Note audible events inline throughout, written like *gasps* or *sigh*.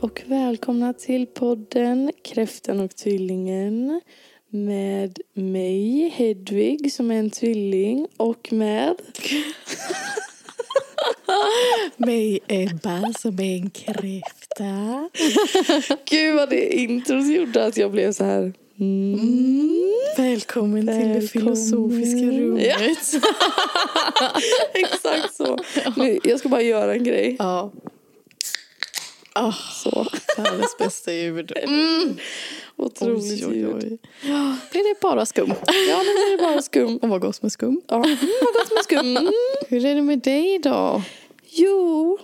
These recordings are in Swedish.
och välkomna till podden Kräftan och Tvillingen med mig, Hedvig, som är en tvilling och med... *laughs* mig, Ebba, som är en kräfta. *laughs* Gud vad det introt gjorde att jag blev så här... Mm. Välkommen, till det filosofiska rummet. Ja. *laughs* Exakt så. Nu, jag ska bara göra en grej. Ja. Oh, så. Världens bästa ljud. *laughs* Mm. Otroligt oj, oj, oj. ljud. Blir det bara skum? Ja, nu blir det bara skum. Och vad gott med skum. Ja, mm, vad gott med skum. Mm. *laughs* Hur är det med dig då? Jo,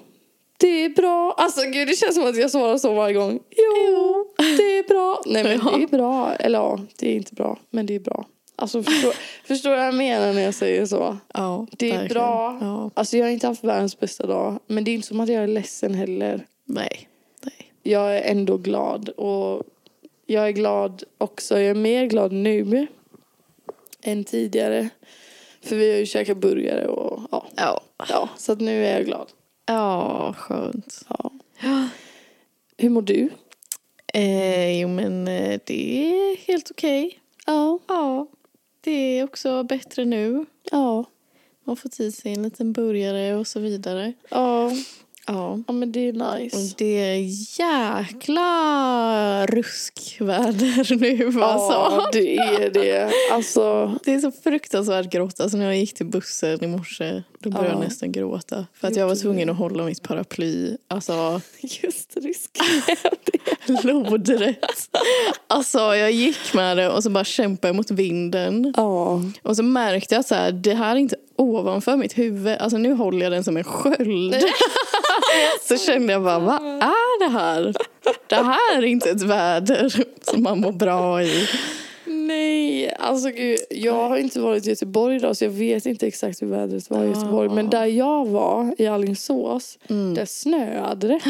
det är bra. Alltså gud, det känns som att jag svarar så varje gång. Jo, det är bra. Nej men ja. det är bra. Eller ja, det är inte bra. Men det är bra. Alltså förstår, *laughs* förstår du vad jag menar när jag säger så? Ja, det är verkligen. bra. Ja. Alltså jag har inte haft världens bästa dag. Men det är inte som att jag är ledsen heller. Nej. Nej. Jag är ändå glad. Och jag är glad också. Jag är mer glad nu än tidigare. För vi har ju käkat burgare och ja. Ja. ja så att nu är jag glad. Ja, skönt. Ja. Hur mår du? Eh, jo men eh, det är helt okej. Ja. Ja. Det är också bättre nu. Ja. Man får tid sig en liten burgare och så vidare. Ja. Ja. ja men det är nice. Och det är jäkla ruskväder nu alltså. Ja det är det. Alltså. Det är så fruktansvärt grått. Alltså när jag gick till bussen i morse då började ja. jag nästan gråta. För att jag var tvungen att hålla mitt paraply. Alltså. Just ruskväder. *laughs* Lodrätt. Alltså jag gick med det och så bara kämpade mot vinden. Ja. Och så märkte jag att så här, det här är inte ovanför mitt huvud. Alltså nu håller jag den som en sköld. *laughs* så kände jag bara, vad är det här? Det här är inte ett väder som man mår bra i. Nej, alltså gud, jag har inte varit i Göteborg idag så jag vet inte exakt hur vädret var i Göteborg. Men där jag var, i Alingsås, mm. där snöade det.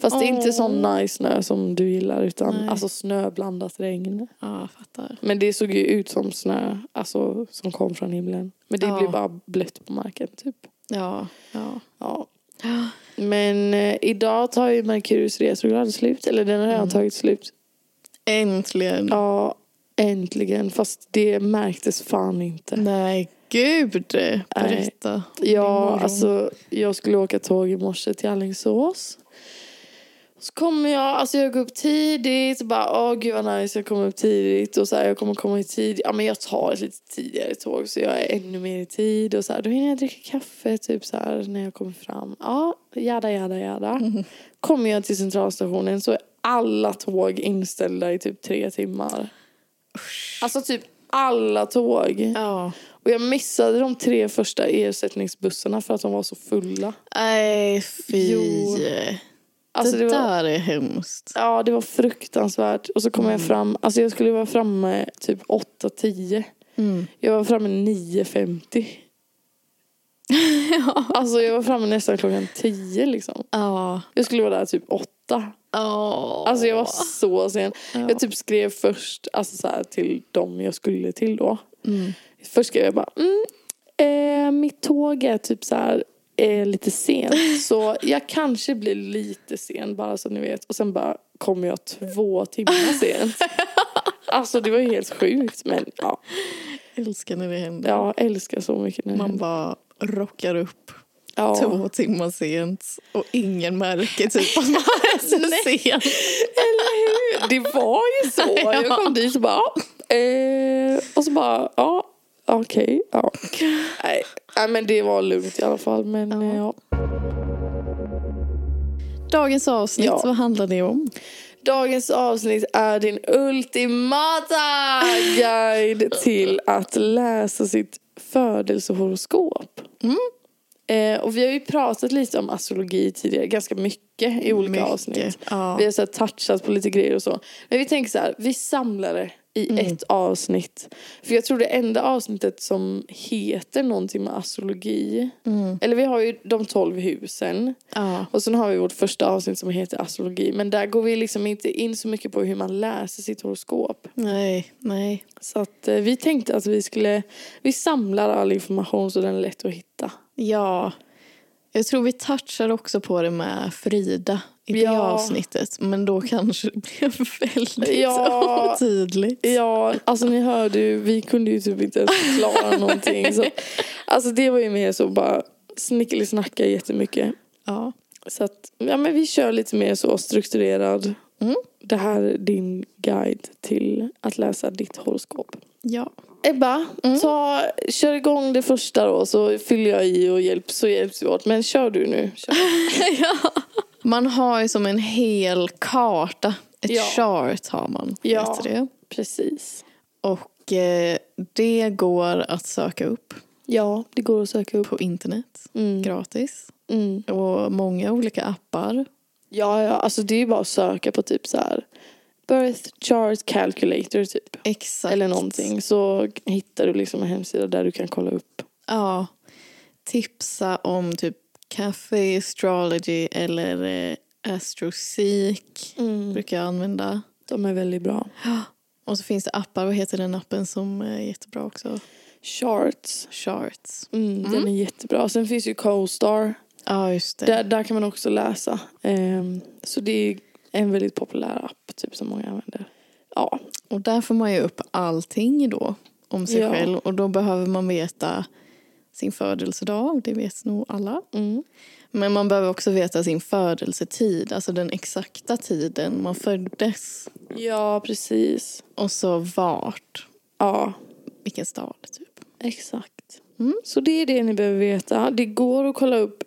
Fast oh. det är inte sån nice snö som du gillar utan Nej. alltså snö blandat regn. Ja, fattar. Men det såg ju ut som snö, alltså som kom från himlen. Men det ja. blir bara blött på marken typ. Ja, ja. ja. Men eh, idag tar ju Merkurius retrograd slut. Eller den har redan mm. tagit slut. Äntligen. Ja, äntligen. Fast det märktes fan inte. Nej, gud. Berätta. Ja, alltså jag skulle åka tåg i morse till Alingsås. Så kommer jag, alltså jag går upp tidigt och bara åh gud vad nice jag kommer upp tidigt och så här, jag kommer komma i tid. Ja men jag tar ett lite tidigare tåg så jag är ännu mer i tid och så här, då hinner jag dricka kaffe typ så här när jag kommer fram. Ja, jada jada jada. Mm. *laughs* Kommer jag till centralstationen så är alla tåg inställda i typ tre timmar. Usch. Alltså typ alla tåg. Ja. Och jag missade de tre första ersättningsbussarna för att de var så fulla. Nej, fy. Jo. Alltså det, det var, där är hemskt. Ja, det var fruktansvärt. Och så kom mm. jag fram, alltså jag skulle vara framme typ 8-10. Mm. Jag var framme 9.50. *laughs* ja. Alltså jag var framme nästan klockan 10 liksom. Ja. Jag skulle vara där typ 8. Oh. Alltså jag var så sen. Ja. Jag typ skrev först alltså så här, till dem jag skulle till då. Mm. Först skrev jag bara, mm, eh, mitt tåg är typ så här är lite sent. Så jag kanske blir lite sen bara så ni vet. Och sen bara kommer jag två timmar sent. *laughs* Alltså det var ju helt sjukt men ja. Älskar när det händer. Ja, älskar så mycket när det Man händer. bara rockar upp ja. två timmar sent och ingen märker typ att man *laughs* är så sen. Eller hur? Det var ju så. *laughs* Jag kom dit och bara, eh, och så bara, ja Okej, okay, ja. Nej. Nej, men det var lugnt i alla fall. Men ja. ja. Dagens avsnitt, ja. vad handlar det om? Dagens avsnitt är din ultimata guide till att läsa sitt födelsehoroskop. Mm. Eh, och vi har ju pratat lite om astrologi tidigare, ganska mycket i olika mycket. avsnitt. Ja. Vi har så touchat på lite grejer och så. Men vi tänker så här, vi samlar det i mm. ett avsnitt. För jag tror det enda avsnittet som heter någonting med astrologi. Mm. Eller vi har ju de tolv husen. Ja. Och sen har vi vårt första avsnitt som heter astrologi. Men där går vi liksom inte in så mycket på hur man läser sitt horoskop. Nej, nej. Så att eh, vi tänkte att vi skulle, vi samlar all information så den är lätt att hitta. Ja. Jag tror vi touchar också på det med Frida i det Ja. avsnittet. Men då kanske det blev väldigt Ja. otydligt. Ja, alltså ni hörde ju, vi kunde ju typ inte ens förklara *laughs* någonting. Så, alltså det var ju mer så bara snickelisnacka jättemycket. Ja. Så att, ja men vi kör lite mer så strukturerad. Mm. Det här är din guide till att läsa ditt horoskop. ja. Ebba, Mm. ta, kör igång det första då så fyller jag i och hjälp, så hjälps vi åt. Men kör du nu. Kör. *laughs* ja. Man har ju som en hel karta. Ett Ja. chart har man. Ja. Det. Precis. Och eh, det går att söka upp Ja, det går att söka upp. på internet. Mm. Gratis. Mm. Och många olika appar. Ja, ja, alltså det är ju bara att söka på typ så här Birth chart calculator typ. Exakt. Eller någonting. Så hittar du liksom en hemsida där du kan kolla upp. Ja. Tipsa om typ Café Astrology eller eh, Astroseek. Brukar jag använda. De är väldigt bra. Och så finns det appar. Vad heter den appen som är jättebra också? Charts. Charts. Mm, Den är jättebra. Sen finns ju CoStar. Ja, just det. Där, där kan man också läsa. Ehm, så det är en väldigt populär app typ som många använder. Ja, Och där får man ju upp allting då om sig Ja. själv. Och då behöver man veta sin födelsedag. Det vet nog alla. mm. Men man behöver också veta sin födelsetid. Alltså den exakta tiden man föddes. ja precis. Och så vart. Ja, Vilken stad typ. exakt. Mm. Så det är det ni behöver veta. Det går att kolla upp.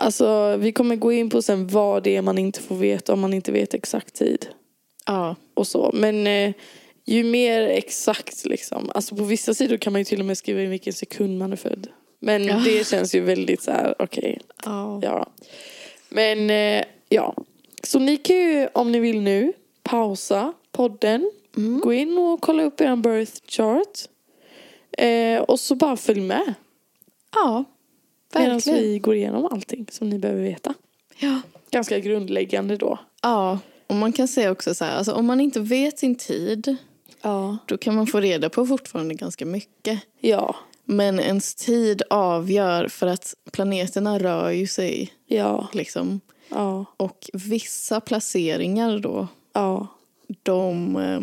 Alltså, vi kommer gå in på sen vad det är man inte får veta om man inte vet exakt tid. Ja. och så. Men eh, ju mer exakt liksom. Alltså på vissa sidor kan man ju till och med skriva in vilken sekund man är född. Men Ja. det känns ju väldigt så här, okej, Ja. ja. Men eh, ja. Så ni kan ju om ni vill nu pausa podden. Mm. Gå in och kolla upp er birth chart. Eh, och så bara följ med. Ja. Medan vi går igenom allting som ni behöver veta. Ja. Ganska grundläggande då. ja. Och man kan säga också så här. Alltså om man inte vet sin tid. Ja. Då kan man få reda på fortfarande ganska mycket. Ja. Men ens tid avgör för att planeterna rör ju sig. Ja. Liksom. Ja. Och vissa placeringar då, Ja. de eh,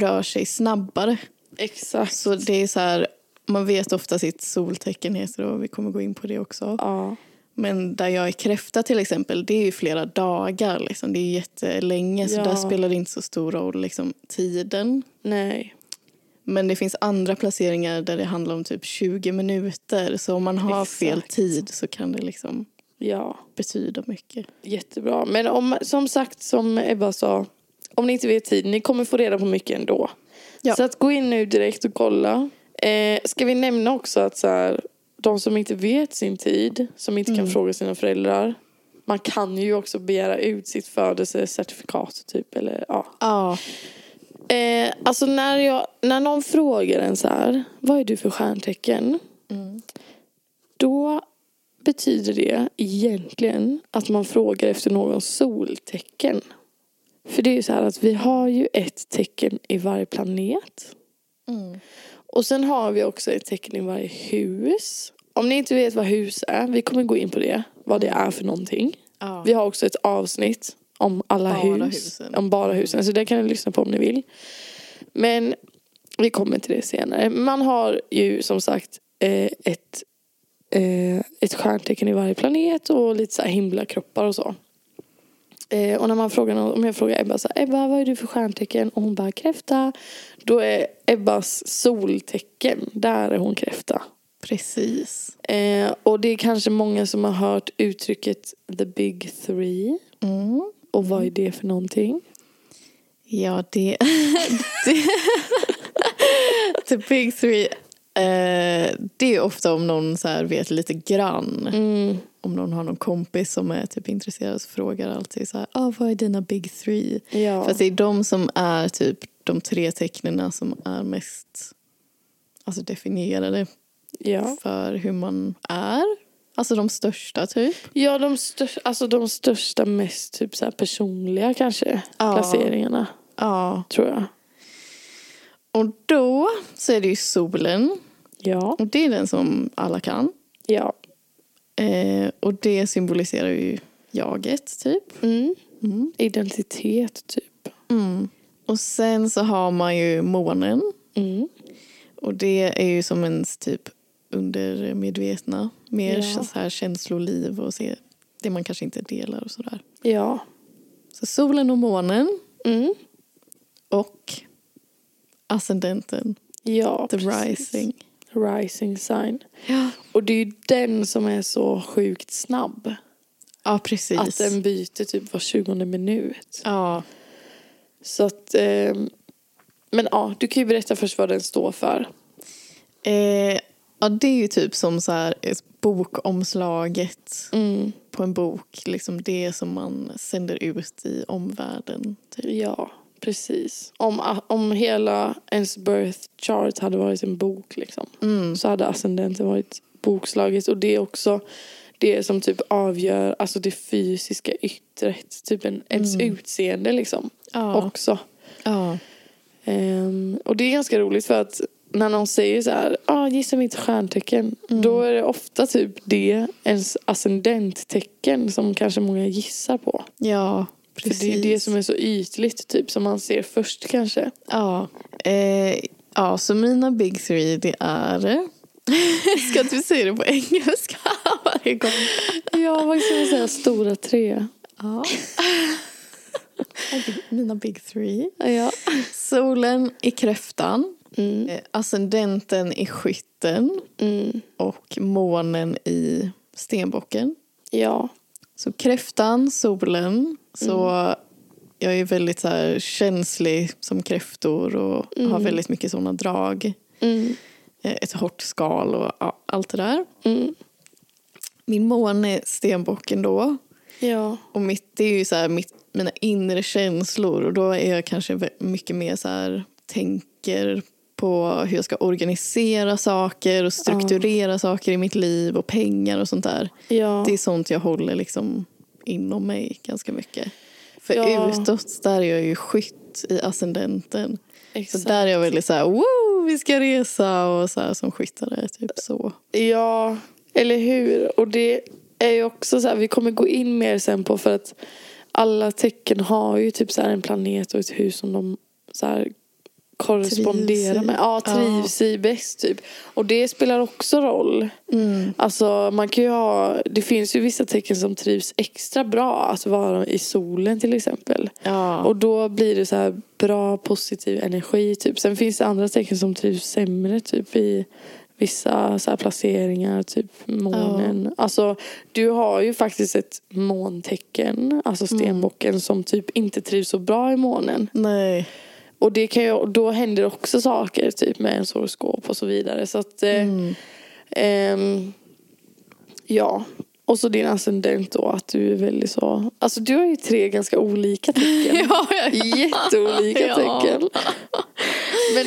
rör sig snabbare. Exakt. Så det är så här, man vet ofta sitt soltecken heter och vi kommer gå in på det också. Ja. Men där jag är kräfta till exempel, det är flera dagar. Liksom. Det är jättelänge, så Ja. där spelar det inte så stor roll liksom, tiden. Nej. Men det finns andra placeringar där det handlar om typ 20 minuter. Så om man har fel Exakt. tid så kan det liksom Ja, betyda mycket. jättebra. Men om, som sagt, som Ebba sa. Om ni inte vet tid, ni kommer få reda på mycket ändå. Ja. Så att gå in nu direkt och kolla. Eh, ska vi nämna också att så här, de som inte vet sin tid, som inte kan Mm. fråga sina föräldrar. Man kan ju också begära ut sitt födelsecertifikat typ. Eller, ja. Ja, eh, alltså när, jag, när någon frågar en så här, vad är du för stjärntecken? Mm. Då betyder det egentligen att man frågar efter någons soltecken. För det är ju så här att vi har ju ett tecken i varje planet. Mm. Och sen har vi också ett tecken i varje hus. Om ni inte vet vad hus är, vi kommer gå in på det. Vad det är för någonting. ja. Vi har också ett avsnitt om alla Bara hus. husen. Om bara husen. Så det kan ni lyssna på om ni vill. Men vi kommer till det senare. Man har ju som sagt eh, ett, eh, ett stjärntecken i varje planet och lite så himlakroppar och så. Eh, och när man frågar någon, om jag frågar Ebba så här, Ebba vad är du för stjärntecken? Och hon bara kräfta. Då är Ebbas soltecken, där är hon kräfta. Precis. Eh, och det är kanske många som har hört uttrycket the big three. Mm. Och vad är det för någonting? Ja, det... *laughs* det *laughs* The big three. Eh, det är ofta om någon så vet lite grann. Mm. Om någon har någon kompis som är typ intresserad så frågar alltid så här, ah, vad är dina big three? Ja. För det är de som är typ de tre tecknen som är mest alltså definierade ja. för hur man är. Alltså de största typ. Ja, de, största, alltså de största, mest typ så här personliga kanske Ja. placeringarna, Ja. tror jag. Och då så är det ju solen. Ja. Och det är den som alla kan. Ja. Eh, och det symboliserar ju jaget, typ. Mm. Mm. Identitet, typ. Mm. Och sen så har man ju månen. Mm. Och det är ju som ens typ undermedvetna. Mer Ja. så här känsloliv och se det man kanske inte delar och sådär. Ja. Så solen och månen Mm. och ascendenten, Ja, the precis. rising. Rising sign. Ja. Och det är ju den som är så sjukt snabb. ja, precis. Att den byter typ var 20 minut. Ja. Så att... ehm, men ja, du kan ju berätta först vad den står för. Eh, ja, det är ju typ som så här bokomslaget Mm. på en bok. Liksom det som man sänder ut i omvärlden. Typ. Ja, precis. Om, om hela ens birth chart hade varit en bok liksom, Mm. så hade ascendenten varit bokslaget. Och det är också det som typ avgör alltså det fysiska yttret. Typ en, ens Mm. utseende liksom. Ja. Också. ja. Ehm, och det är ganska roligt för att när någon säger så här, ah, gissa mitt stjärntecken. Mm. Då är det ofta typ det, ens ascendenttecken som kanske många gissar på. ja, För precis. det är det som är så ytligt typ som man ser först kanske. Ja. Eh, ja, så mina big three det är... *laughs* Ska du säga det på engelska *laughs* varje gång? Ja, vad ska man säga? Stora tre. Ja. Mina big three. Ja. Solen i kräftan. Mm. eh, Ascendenten i skytten. Mm. Och månen i stenbocken. Ja. Så kräftan, solen. Så jag är väldigt så här känslig som kräftor och har Mm. väldigt mycket sådana drag. Mm. Eh, Ett hårt skal och ja, allt det där. Mm. Min måne är stenbocken då. Ja. Och mitt, det är ju så här mitt, mina inre känslor. Och då är jag kanske mycket mer så här, tänker på hur jag ska organisera saker och strukturera saker i mitt liv och pengar och sånt där. Ja. Det är sånt jag håller liksom inom mig ganska mycket. För Ja. utåt, där är jag ju skytt i ascendenten. Så Exakt. där är jag väldigt så här, wow, vi ska resa och så här som skyttare, typ så. Ja, eller hur? Och det är ju också så här, vi kommer gå in mer sen på för att alla tecken har ju typ så här en planet och ett hus som de så Trivs i. med. Ja, trivs i bäst typ. Och det spelar också roll. Mm. Alltså man kan ju ha, det finns ju vissa tecken som trivs extra bra att vara i solen till exempel. Ja. Och då blir det så här bra positiv energi typ. Sen finns det andra tecken som trivs sämre typ i vissa så placeringar, typ månen. Alltså du har ju faktiskt ett måntecken, alltså stenbocken som typ inte trivs så bra i månen. Nej. Och det kan ju, då händer också saker typ med ens horoskop och så vidare. Så att eh, Mm. Ehm, ja, och så din ascendent då att du är väldigt så... Alltså du har ju tre ganska olika tecken. Ja, *laughs* ja, ja. Jätteolika *laughs* Ja. tecken. Men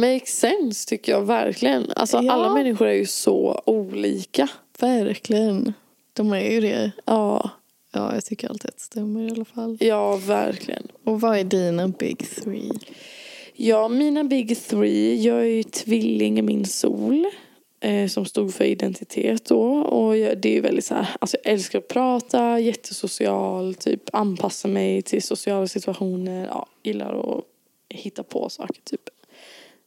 makes sense tycker jag verkligen. Alltså Ja. alla människor är ju så olika. Verkligen. De är ju det. Ja, Ja, jag tycker alltid att det stämmer i alla fall. ja verkligen. Och vad är dina big three? Ja, mina big three. Jag är ju tvilling i min sol. Eh, som stod för identitet då. Och jag, det är ju väldigt så här, alltså jag älskar att prata, jättesocial, typ anpassa mig till sociala situationer. Ja, gillar att hitta på saker, typ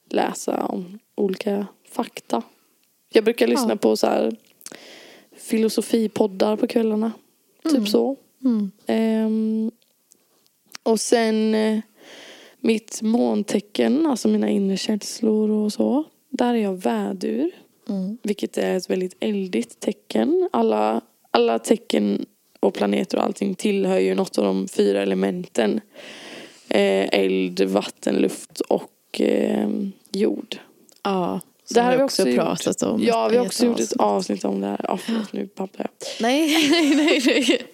läsa om olika fakta. Jag brukar lyssna Ja. på så här filosofipoddar på kvällarna. Typ så. Mm. Ehm, och sen eh, mitt måntecken, alltså mina inre känslor och så. Där är jag vädur, Mm. vilket är ett väldigt eldigt tecken. Alla, alla tecken och planeter och allting tillhör ju något av de fyra elementen. Eh, eld, vatten, luft och eh, jord. Ja, Det här har vi också också gjort. pratat om. Ja, vi har också gjort ett avsnitt. om det här. Ja, förlåt, nu babblar jag. *laughs* Nej, nej, nej. nej. *laughs*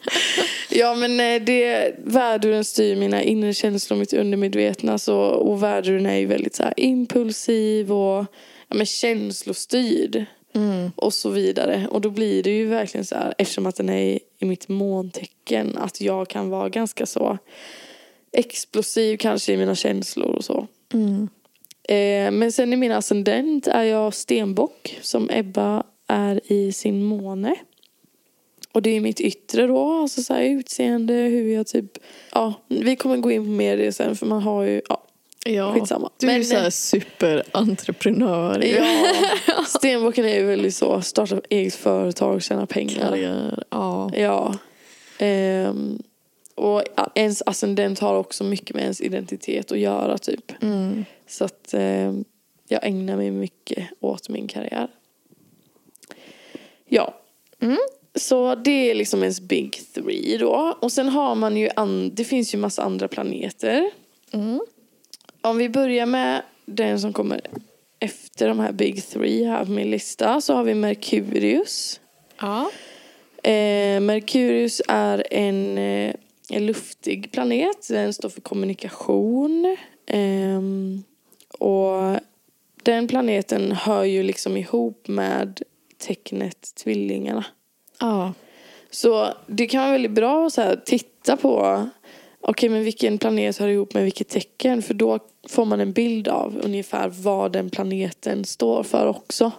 Ja men eh, det, värduren styr mina inre känslor, mitt undermedvetna. Så, och värduren är ju väldigt så här, impulsiv och ja, men känslostyrd. Mm. Och så vidare. Och då blir det ju verkligen så här, eftersom att den är i, i mitt måntecken, att jag kan vara ganska så explosiv kanske i mina känslor och så. Mm. Eh, men sen i min ascendent är jag stenbock som Ebba är i sin måne. och det är mitt yttre då, alltså så här utseende, hur jag typ, ja, vi kommer gå in på mer det sen för man har ju, ja, Ja, skitsamma. du är ju såhär superentreprenör. ju. Ja, *laughs* stenbocken är ju väldigt så, starta eget företag, tjäna pengar. Karriär. Ja. Ja. Ehm, och ens ascendent har också mycket med ens identitet att göra typ. Mm. Så att ehm, jag ägnar mig mycket åt min karriär. Ja. Mm. Så det är liksom ens big three då. Och sen har man ju, an- det finns ju massa andra planeter. Mm. Om vi börjar med den som kommer efter de här big three här på min lista så har vi Merkurius. Ja. Eh, Merkurius är en, eh, en luftig planet. Den står för kommunikation. Ehm, och den planeten hör ju liksom ihop med tecknet tvillingarna. Ja. Så det kan vara väldigt bra att så här, titta på okej men vilken planet hör ihop med vilket tecken för då får man en bild av ungefär vad den planeten står för också.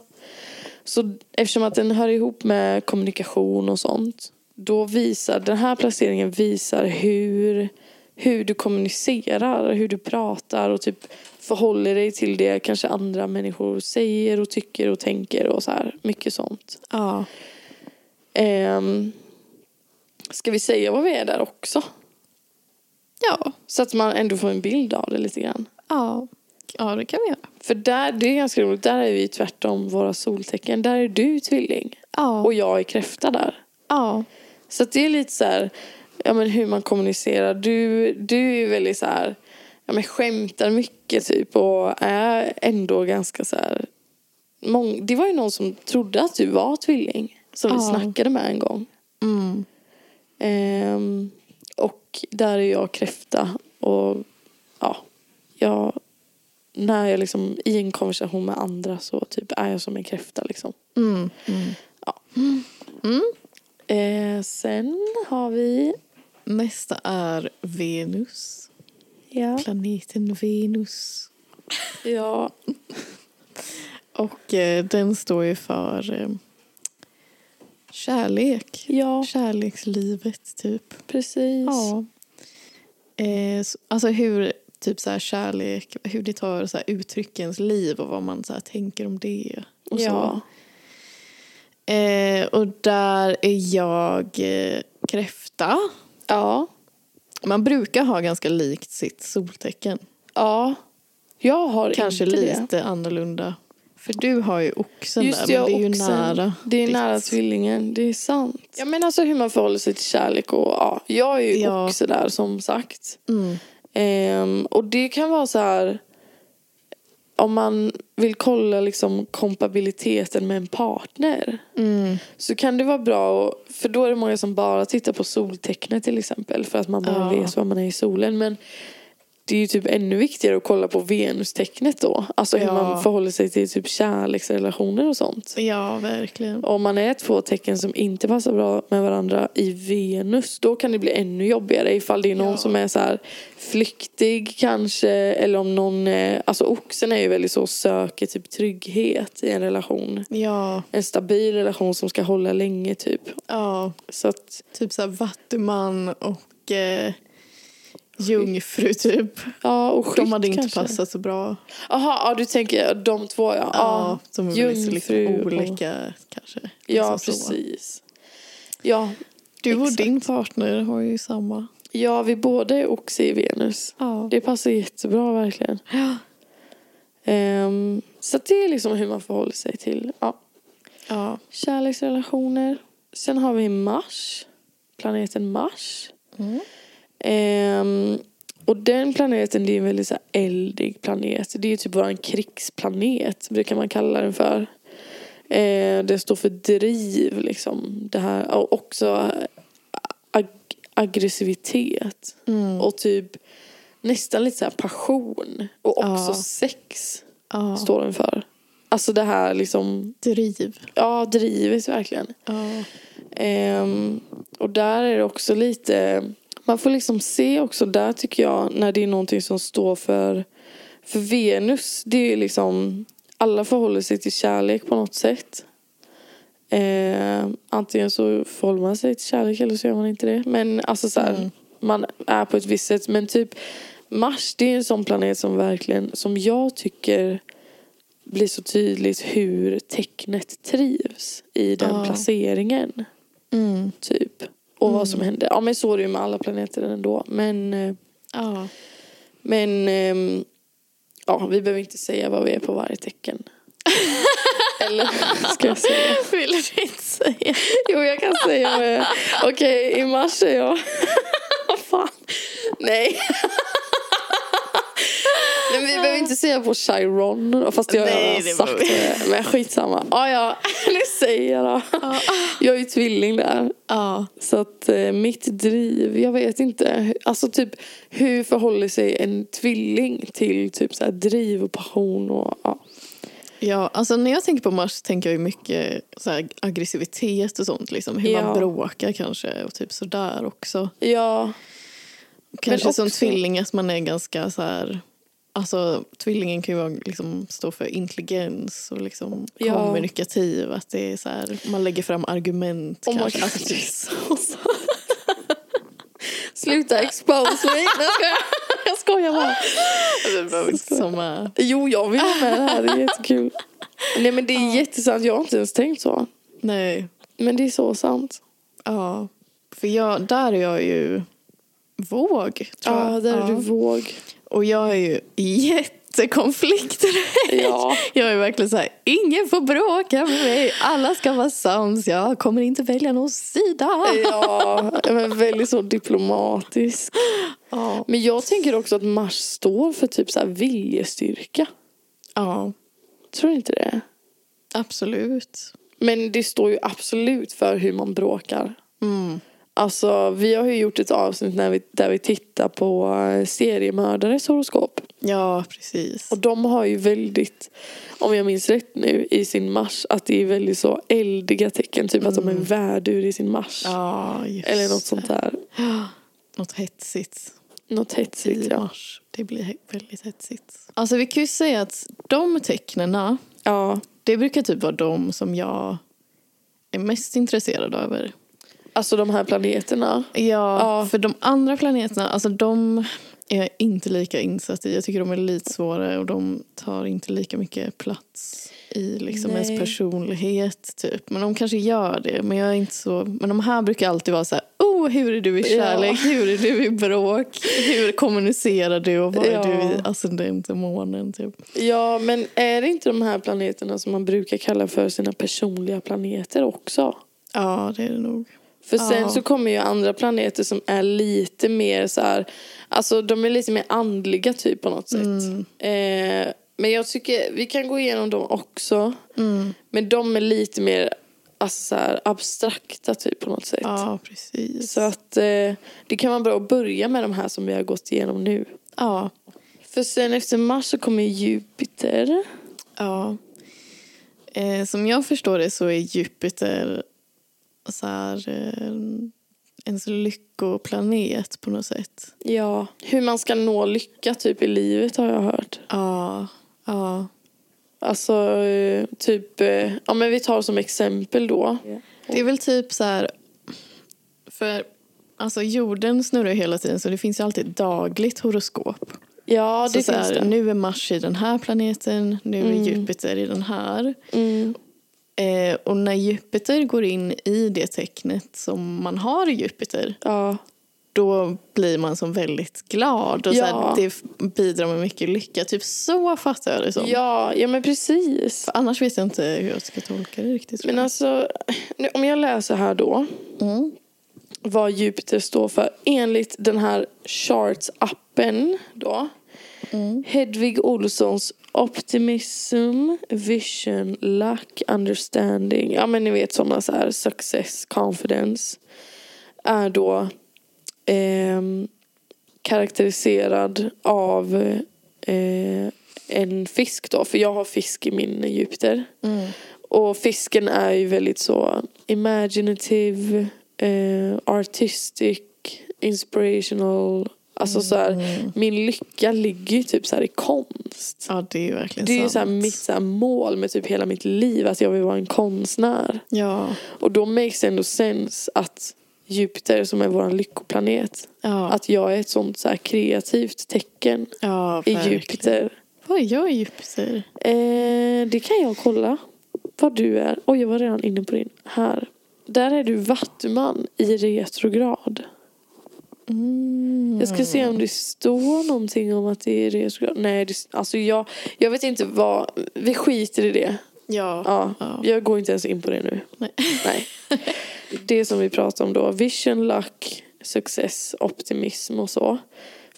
Så eftersom att den hör ihop med kommunikation och sånt då visar den här placeringen visar hur, hur du kommunicerar, hur du pratar och typ förhåller dig till det kanske andra människor säger och tycker och tänker och så här mycket sånt. Ja. Ehm, ska vi säga vad vi är där också? Ja. Så att man ändå får en bild av det lite grann. Ja. Ja, det kan vi göra. För där, det är ganska roligt, där är vi tvärtom våra soltecken. Där är du tvilling Ja. och jag är kräfta där. Ja. Så att det är lite så här, ja men hur man kommunicerar. Du, du är väldigt så här, ja men skämtar mycket typ och är ändå ganska så här. Mång, det var ju någon som trodde att du var tvilling. Som vi snackade med en gång. Mm. Ehm, och där är jag kräfta. Och ja, jag, när jag liksom i en konversation med andra så typ är jag som en kräfta liksom. Mm. Mm. Ja. Eh, sen har vi, Nästa är Venus. Ja, Planeten Venus. ja, Och eh, den står ju för eh, kärlek. ja Kärlekslivet, typ. precis. Ja. Eh, så- alltså hur typ så här kärlek, hur det tar så här uttryckens liv och vad man så här tänker om det. Och, Ja. så. Eh, och där är jag eh, kräfta. Ja, Man brukar ha ganska likt sitt soltecken. ja. Jag har Kanske inte det. lite annorlunda. För du har ju oxen Just där, det, men det är ju oxen. nära. Det är ditt. nära tvillingen, det är sant. Ja men alltså hur man förhåller sig till kärlek och ja, jag är ju Ja. också där som sagt. Mm. Ehm, och det kan vara så här om man vill kolla liksom kompabiliteten med en partner Mm. så kan det vara bra, och, för då är det många som bara tittar på soltecknet till exempel för att man bara Ja. vet vad man är i solen. Men det är ju typ ännu viktigare att kolla på venustecknet då. Alltså hur Ja. man förhåller sig till typ kärleksrelationer och sånt. Ja, verkligen. Om man är två tecken som inte passar bra med varandra i Venus då kan det bli ännu jobbigare ifall det är någon Ja. som är så här flyktig kanske eller om någon är, alltså oxen är ju väldigt så söker typ trygghet i en relation. Ja, En stabil relation som ska hålla länge typ. ja. Så att, Typ så här vattuman och eh, jungfru typ. ja och De hade inte kanske. passat så bra. Jaha, ja du tänker de två ja. Ja, de är lite jungfru och- olika kanske. Ja, Liksom så. precis. Ja, Du och Exakt. din partner har ju samma. ja, vi båda är oxe i Venus. Ja. Det passar jättebra verkligen. Ja. Ehm, så det är liksom hur man förhåller sig till ja, ja. kärleksrelationer. Sen har vi Mars. Planeten Mars. Mm. Ehm, och den planeten det är en väldigt så här eldig planet. Det är typ vår krigsplanet brukar man kalla den för. Eh, det står för driv liksom. Det här, och också ag- aggressivitet. Mm. Och typ nästan lite så passion. Och också Ja. sex ja. står den för. Alltså det här liksom, Driv. ja drivet verkligen. Ja. Ehm, och där är det också lite, man får liksom se också där tycker jag när det är någonting som står för, för Venus, det är liksom, alla förhåller sig till kärlek på något sätt. Eh, antingen så förhåller man sig till kärlek eller så gör man inte det. Men alltså så här, Mm. man är på ett visst sätt. Men typ Mars det är en sån planet som verkligen, som jag tycker blir så tydligt hur tecknet trivs i den Ja. placeringen. Mm. Typ. Och vad som händer. Ja men så är det ju med alla planeter ändå. Men, eh, Ja. men ehm, ja, vi behöver inte säga vad vi är på varje tecken. *laughs* Eller ska jag säga? Vill du inte säga? Jo, jag kan säga det. Okej, i mars är jag... *laughs* Vad fan? Nej. Vi behöver inte säga på Chiron. Fast jag har Nej, redan det sagt det. Men skitsamma. Ja, ja. *laughs* Nu säger jag då. Jag är ju tvilling där. Ja. Så att eh, mitt driv, jag vet inte. Alltså typ hur förhåller sig en tvilling till typ så här driv och passion och ja. Ja, alltså när jag tänker på Mars tänker jag mycket så här, aggressivitet och sånt. Liksom. Hur Ja. man bråkar kanske och typ sådär också. Ja, Kanske som också- tvilling att man är ganska så här... Alltså tvillingen kan ju vara, liksom, stå för intelligens och liksom Ja. kommunikativ. Att det är så här, man lägger fram argument Oh kanske. Alltså, typ, så, *laughs* så. Sluta expose mig. *laughs* Jag skojar. Bara. alltså, det som, äh, Jo, jag vill vara med här. Det är jättekul. Nej, men det är jättesant. Jag har inte ens tänkt så. Nej, Men det är så sant. ja. För jag, där är jag ju våg, tror jag. Ja, där är du våg. Och jag är ju jättekonflikträdd. Ja. *laughs* Jag är verkligen så här, ingen får bråka med mig, alla ska vara sams, jag kommer inte välja någon sida. Ja, men väldigt så diplomatisk. Ja. Men jag tänker också att Mars står för typ så här viljestyrka. ja, Tror du inte det? absolut. Men det står ju absolut för hur man bråkar. Mm. Alltså, vi har ju gjort ett avsnitt när vi, där vi tittar på eh, seriemördares horoskop. Ja, precis. Och de har ju väldigt, om jag minns rätt nu, i sin mars att det är väldigt så eldiga tecken. Typ att de är värdur i sin mars. Ja, just Eller något sånt där. *gasps* Något hetsigt Något i hetsigt ja. mars. Det blir väldigt hetsigt. Alltså vi kan ju säga att de tecknena, Ja, det brukar typ vara de som jag är mest intresserad över. Alltså de här planeterna. Ja, Ja. för de andra planeterna, alltså de är jag inte lika insatt i. Jag tycker de är lite svårare och de tar inte lika mycket plats i liksom Nej. ens personlighet. Typ. Men de kanske gör det. Men jag är inte så... Men de här brukar alltid vara så här, oh, hur är du i Ja. kärlek? Hur är du i bråk? Hur kommunicerar du? Och vad Ja. är du i ascendent och månen? Typ. Ja, men är det inte de här planeterna som man brukar kalla för sina personliga planeter också? Ja, det är det nog. För sen Ja. så kommer ju andra planeter som är lite mer så här, alltså de är lite mer andliga typ på något sätt. Mm. Eh, men jag tycker, vi kan gå igenom dem också. Mm. Men de är lite mer alltså så här, abstrakta typ på något sätt. Ja, precis. Så att eh, det kan vara bra att börja med de här som vi har gått igenom nu. Ja. För sen efter Mars så kommer Jupiter. Ja. Eh, som jag förstår det så är Jupiter så här, eh, ens lyckoplanet på något sätt. Ja, hur man ska nå lycka typ i livet har jag hört. Ja. ja. Alltså eh, typ, eh, ja men vi tar som exempel då. Det är väl typ så här... För alltså jorden snurrar hela tiden så det finns alltid ett dagligt horoskop. Ja, det så så finns här, det. Nu är Mars i den här planeten, nu är Mm. Jupiter i den här. Mm. Eh, och när Jupiter går in i det tecknet som man har i Jupiter Ja, då blir man som väldigt glad och så Ja. här, det bidrar med mycket lycka. Typ så fattar jag det som. ja, ja men precis. För annars vet jag inte hur jag ska tolka det riktigt. Men alltså, nu, om jag läser här då Mm. vad Jupiter står för enligt den här Charts-appen då. Mm. Hedvig Olssons Optimism, Vision, Luck, Understanding. Ja men ni vet sådana så här Success, Confidence. Är då ehm, karaktäriserad av eh, en fisk då. För jag har fisk i min Jupiter. Mm. Och fisken är ju väldigt så imaginative, eh, artistic, inspirational. Alltså så här, min lycka ligger ju typ så här i konst. Ja, det är ju verkligen Det är ju sant. så här mitt så här mål med typ hela mitt liv, att jag vill vara en konstnär. Ja, Och då makes det ändå sens att Jupiter som är vår lyckoplanet, ja, att jag är ett sånt så här kreativt tecken ja i. Jupiter. Vad är jag i Jupiter? Eh, det kan jag kolla vad du är. Oj, jag var redan inne på din. Här. Där är du vattuman i retrograd. Mm. Jag ska se om det står någonting om att det är retrograd. Nej, det, alltså jag, jag vet inte vad. Vi skiter i det. Ja. Ja, Ja. Jag går inte ens in på det nu. Nej. Nej. Det som vi pratar om då. Vision, luck, success, optimism och så.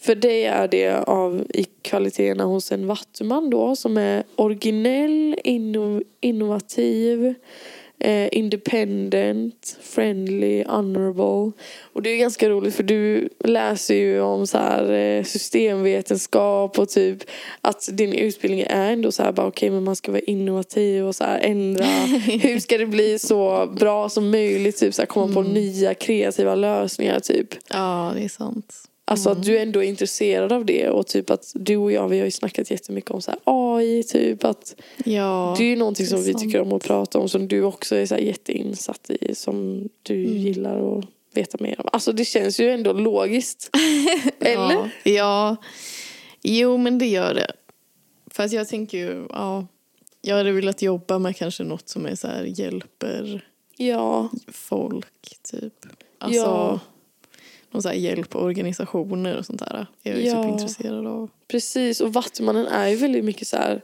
För det är det av i kvaliteterna hos en vattuman då som är originell, inno, innovativ, eh, independent, friendly, honorable. Och det är ganska roligt för du läser ju om så här, eh, systemvetenskap och typ att din utbildning är ändå så här bara okej men man ska vara innovativ och så här ändra. *laughs* Hur ska det bli så bra som möjligt? Typ så här komma på nya kreativa lösningar typ. ja, det är sant. Alltså att du ändå är intresserad av det och typ att du och jag vi har ju snackat jättemycket om så här AI typ att Ja, det är ju någonting som vi sant. tycker om att prata om som du också är så här jätteinsatt i som du Mm. gillar att veta mer om. Alltså det känns ju ändå logiskt. *laughs* Eller? Ja, ja, jo men det gör det. För att jag tänker ju, ja, jag hade velat jobba med kanske något som är så här hjälper Ja. folk typ. Alltså, Ja. Någon så här hjälporganisationer och sånt där. Jag är Ja. typ intresserad av. Precis, och Vattumannen är ju väldigt mycket så här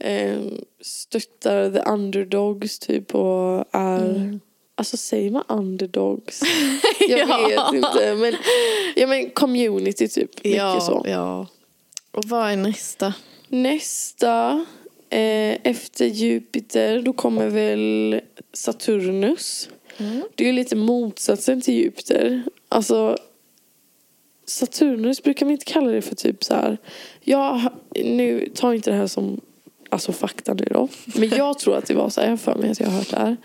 eh, stöttar the underdogs typ och är Mm. Alltså säger man underdogs? *laughs* Jag Ja. vet inte men, ja, men community typ. Mycket ja, så. ja. Och vad är nästa? Nästa eh, efter Jupiter då kommer väl Saturnus. Mm. Det är ju lite motsatsen till Jupiter. Alltså Saturnus brukar man inte kalla det för typ så här. Jag, nu, ta inte det här som alltså fakta nu då. Men jag tror att det var så här, jag för mig att jag har hört det här.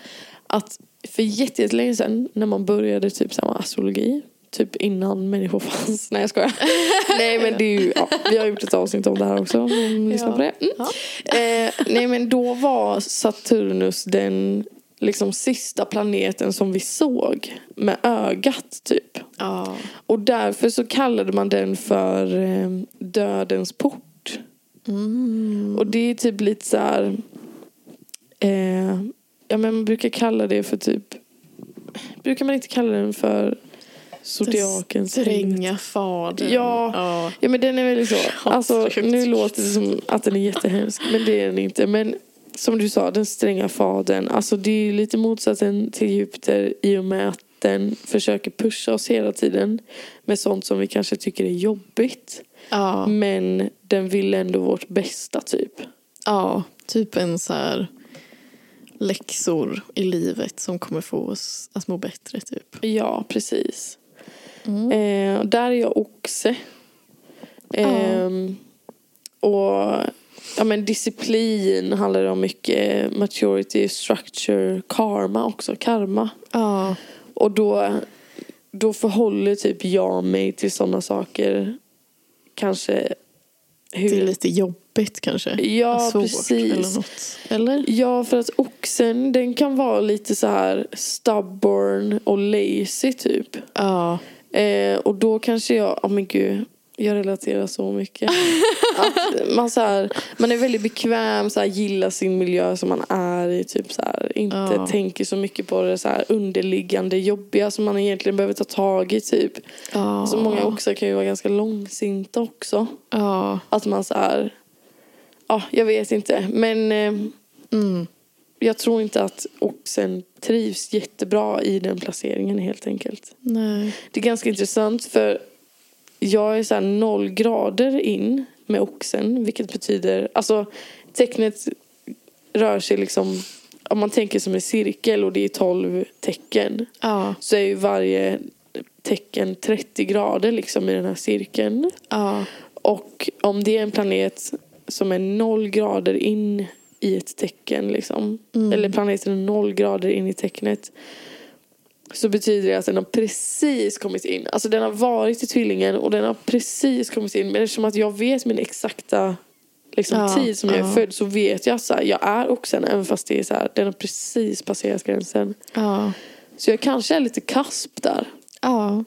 Att för jätte- jättelänge sedan när man började typ med astrologi. Typ innan människor fanns. Nej jag skojar. *laughs* nej men det är ju, ja, vi har gjort ett avsnitt om det här också. Om ni lyssnar Ja. på det. Mm. Ja. Eh, nej men då var Saturnus den liksom sista planeten som vi såg med ögat typ. Ja. Och därför så kallade man den för eh, dödens port. Mm. Och det är typ lite så här... Eh, ja men man brukar kalla det för typ... Brukar man inte kalla den för zodiakens tecken? Stränga fadern. Ja. ja. Ja men den är väldigt så. *laughs* Alltså nu låter det som att den är jättehemsk. Men det är den inte. Men som du sa, den stränga fadern. Alltså det är lite motsatsen till Jupiter i och med att den försöker pusha oss hela tiden. Med sånt som vi kanske tycker är jobbigt. Ja. Men den vill ändå vårt bästa typ. ja, typ en så här läxor i livet som kommer få oss att må bättre typ. Ja, precis. Mm. Eh, där är jag oxe. Ehm, Och ja, men disciplin handlar det om mycket. Maturity, structure, karma också. Karma. Ja. Och då, då förhåller typ jag mig till sådana saker. Kanske hur... Det är lite jobbigt kanske. Ja, Svårt precis. eller något. Eller? Ja, för att oxen den kan vara lite så här stubborn och lazy typ. Ja. Eh, och då kanske jag, oh men gud, jag relaterar så mycket. *laughs* att man, så här, man är väldigt bekväm, så här, gillar sin miljö som man är i. Typ, så här, inte Ja. tänker så mycket på det så här, underliggande jobbiga som man egentligen behöver ta tag i. Typ. Ja. Alltså, många också kan ju vara ganska långsinta också. Ja. Att man så här, ja jag vet inte. Men eh, Mm. jag tror inte att oxen trivs jättebra i den placeringen helt enkelt. Nej. Det är ganska intressant för jag är så noll grader in med oxen. Vilket betyder, alltså tecknet rör sig liksom, om man tänker som en cirkel och det är 12 tecken. Ja. Så är ju varje tecken 30 grader liksom i den här cirkeln. Ja. Och om det är en planet som är noll grader in i ett tecken liksom. Mm. Eller planeten är noll grader in i tecknet. Så betyder det att den har precis kommit in. Alltså den har varit i tvillingen och den har precis kommit in. Men eftersom att jag vet min exakta liksom, Ja, tid som jag är född så vet jag att jag är oxen även fast det är så här, den har precis passerat gränsen. Ja. Så jag kanske är lite kasp där. Ja.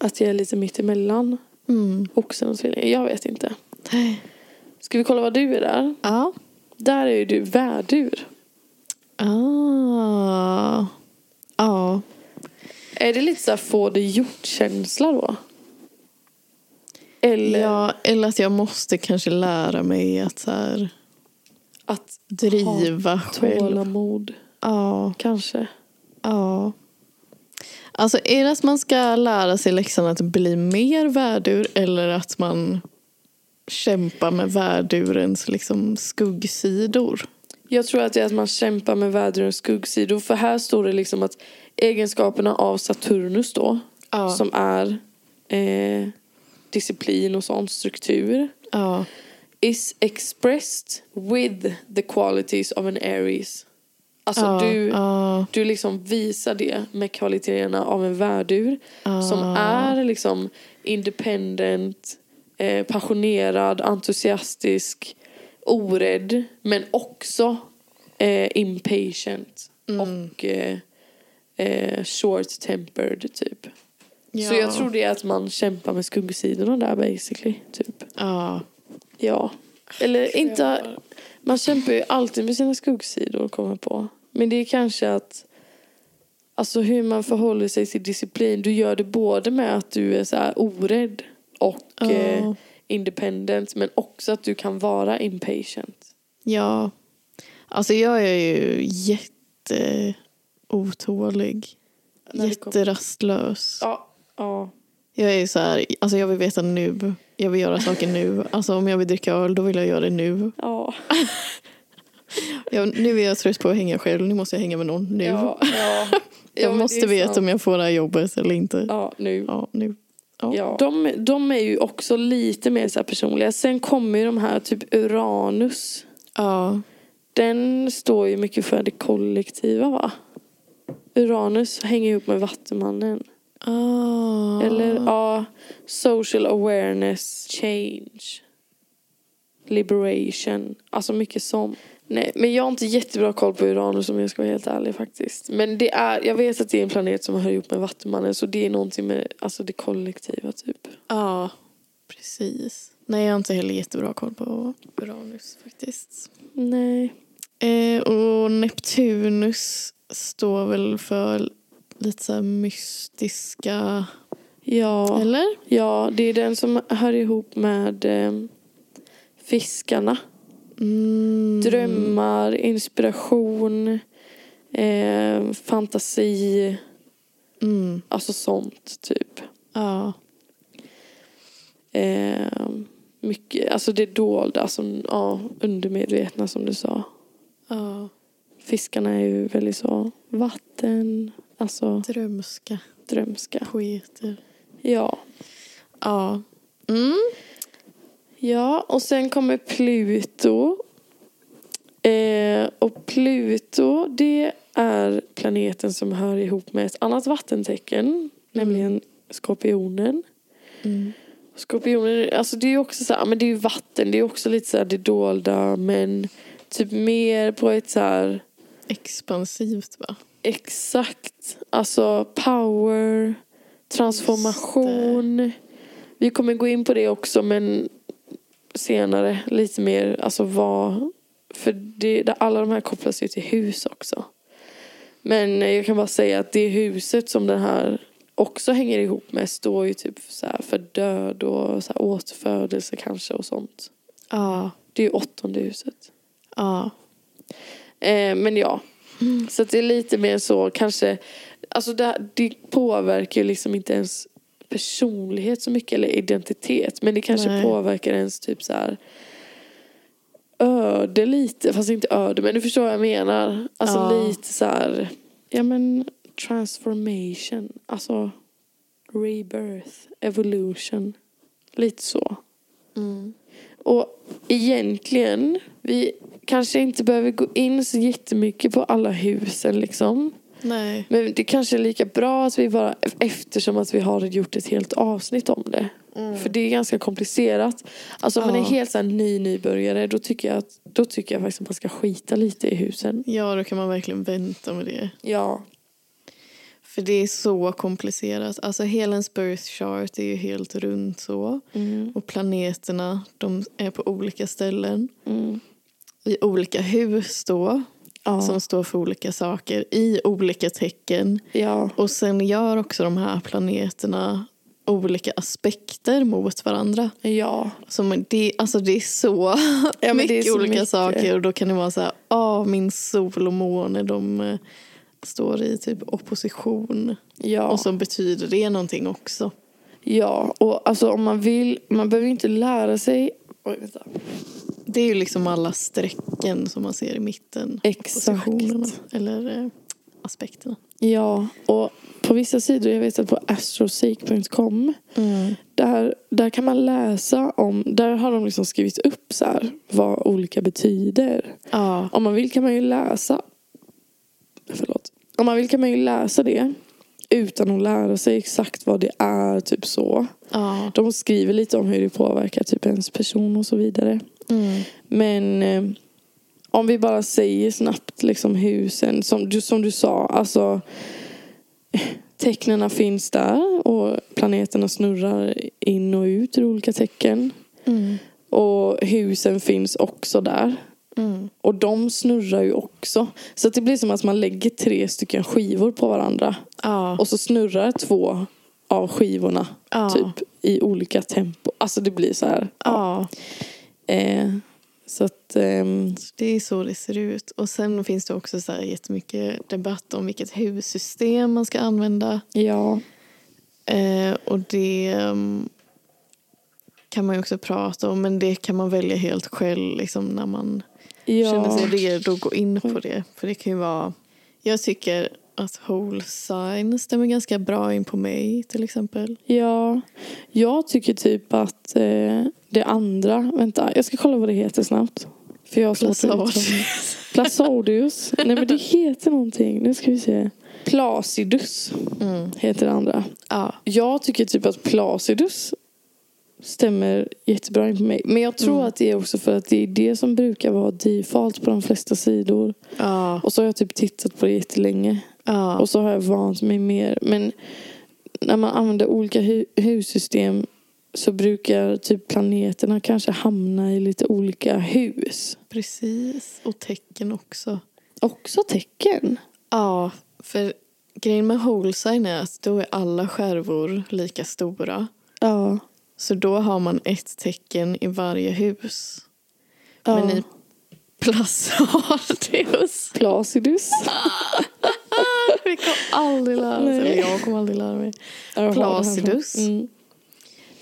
Att jag är lite mitt emellan Mm. oxen och tvillingen. Jag vet inte. Ska vi kolla vad du är där? Ja. Där är ju du värdur. Ah. Ja. Är det lite så få det gjort-känsla då? Eller ja. Eller att jag måste kanske lära mig att så här, att driva själv. tålamod Ja. kanske? Ja. Alltså är det att man ska lära sig läxan att bli mer värdur eller att man kämpar med värdurens liksom skuggsidor? Jag tror att det är att man kämpar med vädrens skuggsidor. För här står det liksom att egenskaperna av Saturnus då, Ja. som är eh, disciplin och sånt, struktur, Ja. is expressed with the qualities of an Aries. Alltså ja. du, Ja. du liksom visar det med kvaliteterna av en värdur Ja. som är liksom independent, eh, passionerad, entusiastisk, orädd men också eh, impatient och eh, eh, short-tempered typ. Så jag tror det är att man kämpar med skuggsidorna där basically. Typ. Ja. Ja. Eller inte... Man kämpar ju alltid med sina skuggsidor kommer på. Men det är kanske att... Alltså hur man förhåller sig till disciplin. Du gör det både med att du är så här orädd och Ja. eh, independent. Men också att du kan vara impatient. Ja. Alltså jag är ju jätteotålig. Jätterastlös. Ja. ja. Jag är ju så här, alltså jag vill veta nu. Jag vill göra saker nu. Alltså om jag vill dricka öl, då vill jag göra det nu. Ja. Jag, nu är jag trött på att hänga själv, nu måste jag hänga med någon nu. Ja. ja. *laughs* Ja, jag måste veta om jag får det här jobbet eller inte. Ja, nu. Ja, nu. Ja. Ja. De, de är ju också lite mer så personliga. Sen kommer ju de här typ Uranus. Ja. Den står ju mycket för det kollektiva va? Uranus hänger ihop med Vattumannen. Ah. Eller ja, social awareness, change, liberation. Alltså mycket sånt. Nej, men jag har inte jättebra koll på Uranus om jag ska vara helt ärlig faktiskt. Men det är, jag vet att det är en planet som hör ihop med Vattumannen så det är någonting med alltså det kollektiva typ. Ja, precis. Nej, jag har inte heller jättebra koll på Uranus faktiskt. Nej. Eh, och Neptunus står väl för lite så mystiska... Ja. Eller? Ja, det är den som hör ihop med eh, fiskarna. Mm. Drömmar, inspiration, eh, fantasi. Mm. Alltså sånt typ. Ja. Eh, mycket, alltså det dolda, som, ja, undermedvetna som du sa. ja. Fiskarna är ju väldigt så vatten, alltså Drömska drömska. poeter. Ja. Ja. Mm. Ja, och sen kommer Pluto. Eh, och Pluto, det är planeten som hör ihop med ett annat vattentecken. Nämligen skorpionen. Mm. Skorpionen, alltså det är ju också så här, men det är ju vatten. Det är också lite så här det dolda. Men typ mer på ett så här Expansivt, va? exakt. Alltså power, transformation. Vi kommer gå in på det också men senare lite mer. Alltså vad. För det, alla de här kopplas ju till hus också. Men jag kan bara säga att det huset som den här också hänger ihop med står ju typ så här för död och så här återfödelse kanske och sånt. Ja. Det är ju åttonde huset. Ja. Eh, men ja, så att det är lite mer så kanske. Alltså det, det påverkar ju liksom inte ens personlighet så mycket eller identitet. Men det kanske Nej. påverkar ens typ så här öde lite. Fast inte öde, men du förstår vad jag menar. Alltså Ja. lite så här, ja men transformation. Alltså rebirth, evolution. Lite så. Mm. Och egentligen, vi kanske inte behöver gå in så jättemycket på alla husen liksom. Nej. Men det kanske är lika bra att vi bara, eftersom att vi har gjort ett helt avsnitt om det. För det är ganska komplicerat. Alltså om man är Ja. helt så ny nybörjare då tycker, jag att, då tycker jag faktiskt att man ska skita lite i husen. Ja, då kan man verkligen vänta med det. Ja. För det är så komplicerat. Alltså Helens birth chart är ju helt runt så. Mm. Och planeterna, de är på olika ställen. Mm. I olika hus då. Ja. Som står för olika saker. I olika tecken. ja. Och sen gör också de här planeterna olika aspekter mot varandra. Ja. Man- det, alltså det är så är mycket så olika mycket. saker. Och då kan det vara så här, ah, min sol och måne de eh, står i typ opposition. Ja. Och så betyder det någonting också. ja. Och alltså om man vill, man behöver inte lära sig. Oj, vänta. Det är ju liksom alla strecken som man ser i mitten. Exakt. Positionerna, eller eh, aspekterna. Ja, och på vissa sidor, jag vet att på astroseek.com där, där kan man läsa om, där har de liksom skrivit upp så här, vad olika betyder. Ja. Om man vill kan man ju läsa, förlåt, om man vill kan man ju läsa det utan att lära sig exakt vad det är, typ så. ja. De skriver lite om hur det påverkar typ ens person och så vidare. Mm. Men eh, om vi bara säger snabbt liksom husen, som du, som du sa, alltså tecknena finns där och planeterna snurrar in och ut ur olika tecken. Mm. Och husen finns också där. Mm. Och de snurrar ju också. Så det blir som att man lägger tre stycken skivor på varandra. Ja. Och så snurrar två av skivorna Ja. typ i olika tempo. Alltså det blir så här. ja. Eh, så att... ehm, Det är så det ser ut. Och sen finns det också så här jättemycket debatt om vilket hussystem man ska använda. ja. Eh, och det ehm, kan man ju också prata om. Men det kan man välja helt själv liksom, när man ja. känner sig redo att gå in på det. För det kan ju vara... Jag tycker att whole sign stämmer ganska bra in på mig till exempel. Ja, jag tycker typ att eh, det andra, vänta, jag ska kolla vad det heter snabbt. För jag har. Placidius. Nej men det heter någonting, nu ska vi se. Placidus Mm. heter det andra. Ja. Jag tycker typ att Placidus stämmer jättebra in på mig. Men jag tror Mm. att det är också för att det är det som brukar vara default på de flesta sidor. Ja. Och så har jag typ tittat på det jättelänge. Ja. Och så har jag vant mig mer. Men när man använder olika hu- hussystem så brukar typ planeterna kanske hamna i lite olika hus. Precis. Och tecken också. Också tecken. Ja, för grejen med whole sign är att då är alla skärvor lika stora. Ja. Så då har man ett tecken i varje hus. ja. Men i Placidius. Placidus. *laughs* Vi kommer aldrig lära Nej. eller jag kommer aldrig lära mig. Placidus. Mm.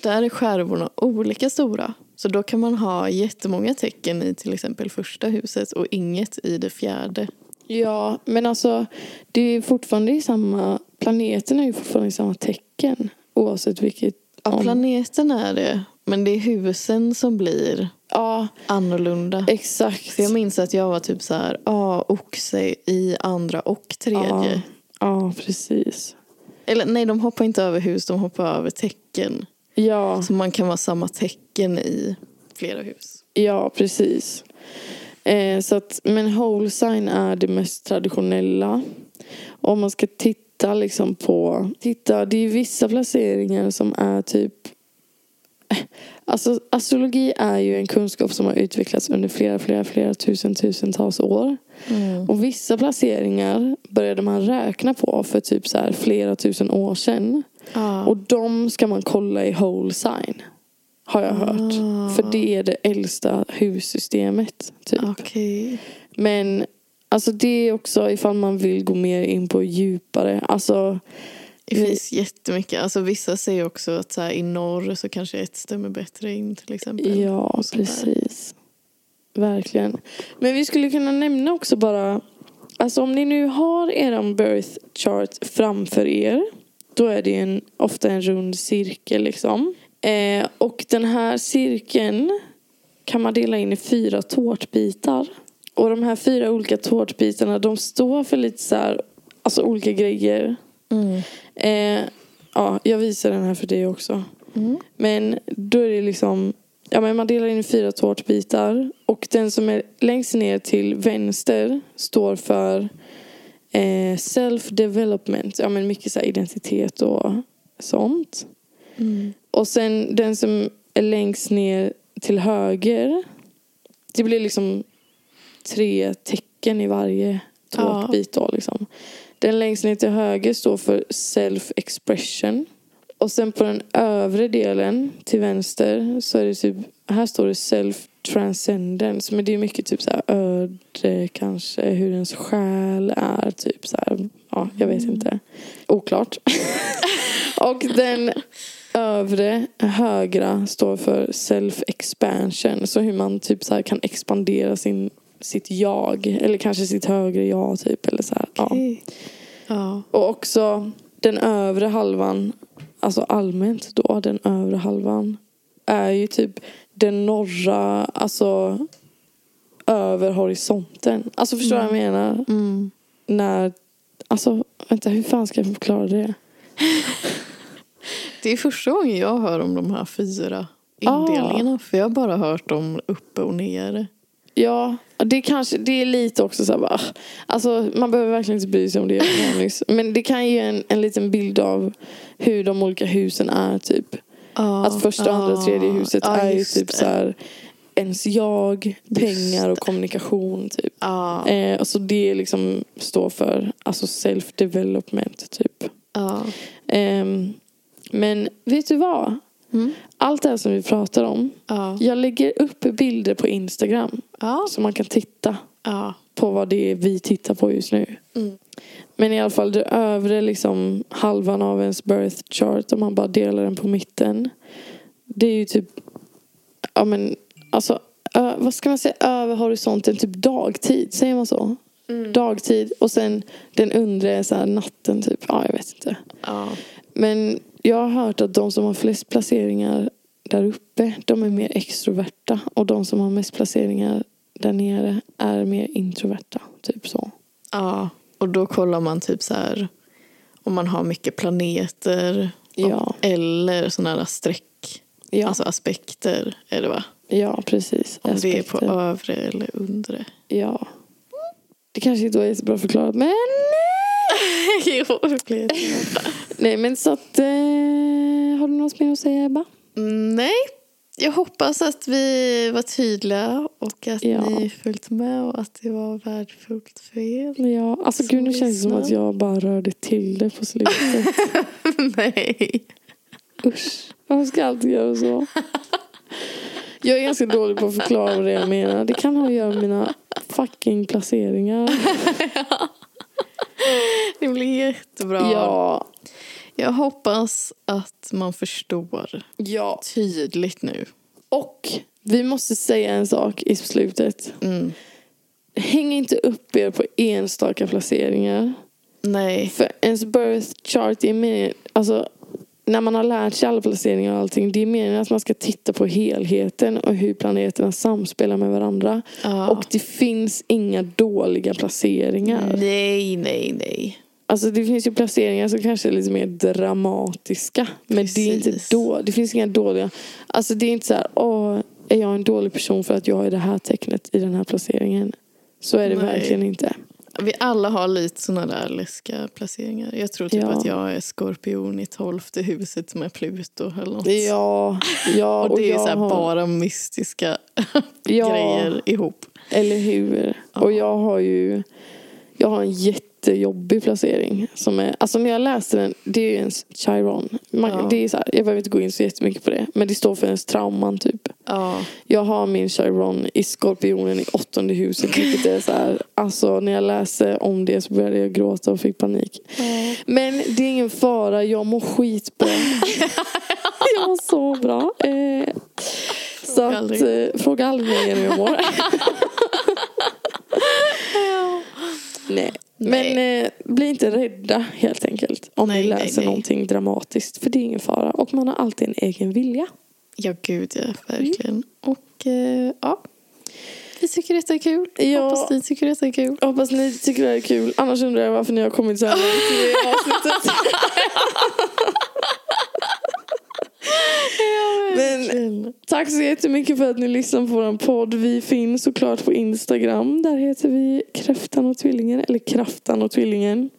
Där är skärvorna olika stora. Så då kan man ha jättemånga tecken i till exempel första huset och inget i det fjärde. Ja, men alltså det är fortfarande i samma... Planeten är ju fortfarande i samma tecken. Oavsett vilket... Ja, om- planeten är det. Men det är husen som blir Ja, annorlunda. exakt. För jag minns att jag var typ så här, ja, oxe i andra och tredje. Ja, ja, precis. Eller nej, de hoppar inte över hus, de hoppar över tecken. Ja, Så man kan vara samma tecken i flera hus. ja precis. Eh, så att, men whole sign är det mest traditionella. Om man ska titta liksom på... Titta, det är vissa placeringar som är typ... Alltså astrologi är ju en kunskap som har utvecklats under flera, flera, flera tusen, tusentals år. Och vissa placeringar började man räkna på för typ så här flera tusen år sedan. Ja. Och de ska man kolla i whole sign. Har jag hört. Ah. För det är det äldsta hussystemet. Typ. Okej. Men alltså det är också ifall man vill gå mer in på djupare. Alltså Det finns jättemycket. Alltså, vissa säger också att så här, i norr så kanske ett stämmer bättre in till exempel. ja, där. precis. Verkligen. Men vi skulle kunna nämna också bara. Alltså om ni nu har er birth chart framför er. Då är det en, ofta en rund cirkel liksom. Eh, och den här cirkeln kan man dela in i fyra tårtbitar. Och de här fyra olika tårtbitarna de står för lite så här alltså olika grejer. Mm. Eh, ja, jag visar den här för dig också. Mm. Men då är det liksom, ja men man delar in i fyra tårtbitar. Och den som är längst ner till vänster står för eh, self-development. Ja men mycket så identitet och sånt. Mm. Och sen den som är längst ner till höger. Det blir liksom tre tecken i varje tårtbit då liksom. Den längst ner till höger står för self-expression. Och sen på den övre delen till vänster så är det typ, här står det self-transcendence. Men det är mycket typ så här öde kanske, hur ens själ är typ så här. Ja, jag vet inte. Oklart. *laughs* och den övre högra står för self-expansion. Så hur man typ så här kan expandera sin, sitt jag. Eller kanske sitt högre jag typ. Eller så här. Ja. Okej. Ja. Och också den övre halvan, alltså allmänt då, den övre halvan är ju typ den norra, alltså över horisonten. Alltså förstår du vad jag menar? Mm. När, alltså vänta hur fan ska jag förklara det? *laughs* Det är första gången jag hör om de här fyra indelningarna. För jag har bara hört om uppe och ner. Ja, det kanske, det är lite också så här bara, alltså man behöver verkligen inte bry sig om det. *laughs* Men det kan ge en, en liten bild av hur de olika husen är typ. Ja, Att första, andra och tredje huset ja, är ju typ så här ens jag, pengar och kommunikation typ. Ja, Eh, och så det liksom står för alltså self-development typ. ja. Ehm, men vet du vad? Mm. Allt det här som vi pratar om. Ja. Jag lägger upp bilder på Instagram. Ja. Så man kan titta Ja. på vad det är vi tittar på just nu. Mm. Men i alla fall det övre liksom halvan av ens birth chart om man bara delar den på mitten. Det är ju typ, ja men alltså, ö, vad ska man säga, över horisonten, typ dagtid, säger man så? Mm. Dagtid och sen den undre är så här natten typ, ja jag vet inte. Men jag har hört att de som har flest placeringar där uppe, de är mer extroverta. Och de som har mest placeringar där nere är mer introverta. Typ så. ja. Och då kollar man typ så här om man har mycket planeter. Ja. Eller sådana här streck. Ja, Alltså aspekter är det va? ja precis. Om det är på Aspekter. övre eller undre. Ja. Det kanske inte var jättebra förklarat. Men *laughs* jo, verkligen. nej, men så att... Eh, har du något mer att säga Ebba? Nej, jag hoppas att vi var tydliga och att Ja. ni följt med och att det var värdefullt för er. Ja, alltså gud nu känns det som att jag bara rörde till det på slutet. *laughs* Nej. Usch, varför ska jag alltid göra så? Jag är ganska dålig på att förklara vad det jag menar. Det kan ha att göra med mina fucking placeringar. *laughs* Det blir jättebra. Ja, Jag hoppas att man förstår ja. tydligt nu. Och vi måste säga en sak i slutet. Mm. Häng inte upp er på enstaka placeringar. Nej. För ens birth chart är mer, alltså när man har lärt sig alla placeringar och allting, det är meningen att man ska titta på helheten och hur planeterna samspelar med varandra. Ja. Och det finns inga dåliga placeringar. Nej, nej, nej. Alltså det finns ju placeringar som kanske är lite mer dramatiska. Men det är inte då, det finns inga dåliga. Alltså det är inte så här, åh, är jag en dålig person för att jag är det här tecknet i den här placeringen? Så är det Nej. verkligen inte. Vi alla har lite såna där läskiga placeringar. Jag tror typ Ja. att jag är skorpion i tolfte huset med Pluto eller något. Ja, ja *laughs* och det är jag så har- bara mystiska *laughs* ja, grejer ihop. Eller hur? Ja. Och jag har ju jag har en jättejobbig placering. Som är, alltså när jag läste den, det är ju ens chiron. Man, Ja. det är så här, jag behöver inte gå in så jättemycket på det. Men det står för ens trauman typ. Ja. Jag har min chiron i skorpionen i åttonde huset. Vilket är så här, alltså när jag läste om det så började jag gråta och fick panik. Men det är ingen fara, jag mår skitbra. *laughs* jag mår så bra. Eh, så Fråga att, eh, fråga aldrig igen hur jag mår. *laughs* Nej. Men eh, bli inte rädda helt enkelt. Om Nej, ni nej, läser nej. någonting dramatiskt. För det är ingen fara. Och man har alltid en egen vilja. Ja, gud ja, verkligen. Och eh, ja, Vi tycker detta är kul. Ja. Hoppas ni tycker detta är kul. Hoppas ni tycker det är kul. Annars undrar jag varför ni har kommit så här långt i avsnittet. *laughs* Men tack så jättemycket för att ni lyssnar på vår podd. Vi finns såklart på Instagram. Där heter vi Kräftan och Tvillingen. Eller Kraftan och Tvillingen.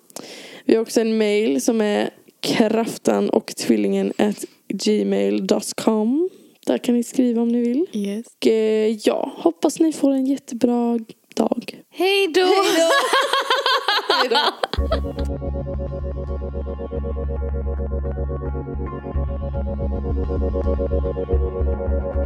Vi har också en mail som är kraftan och tvillingen at gmail.com. Där kan ni skriva om ni vill. Yes. Och eh, ja, hoppas ni får en jättebra dag. Hej då! Hej då! *laughs* Thank you.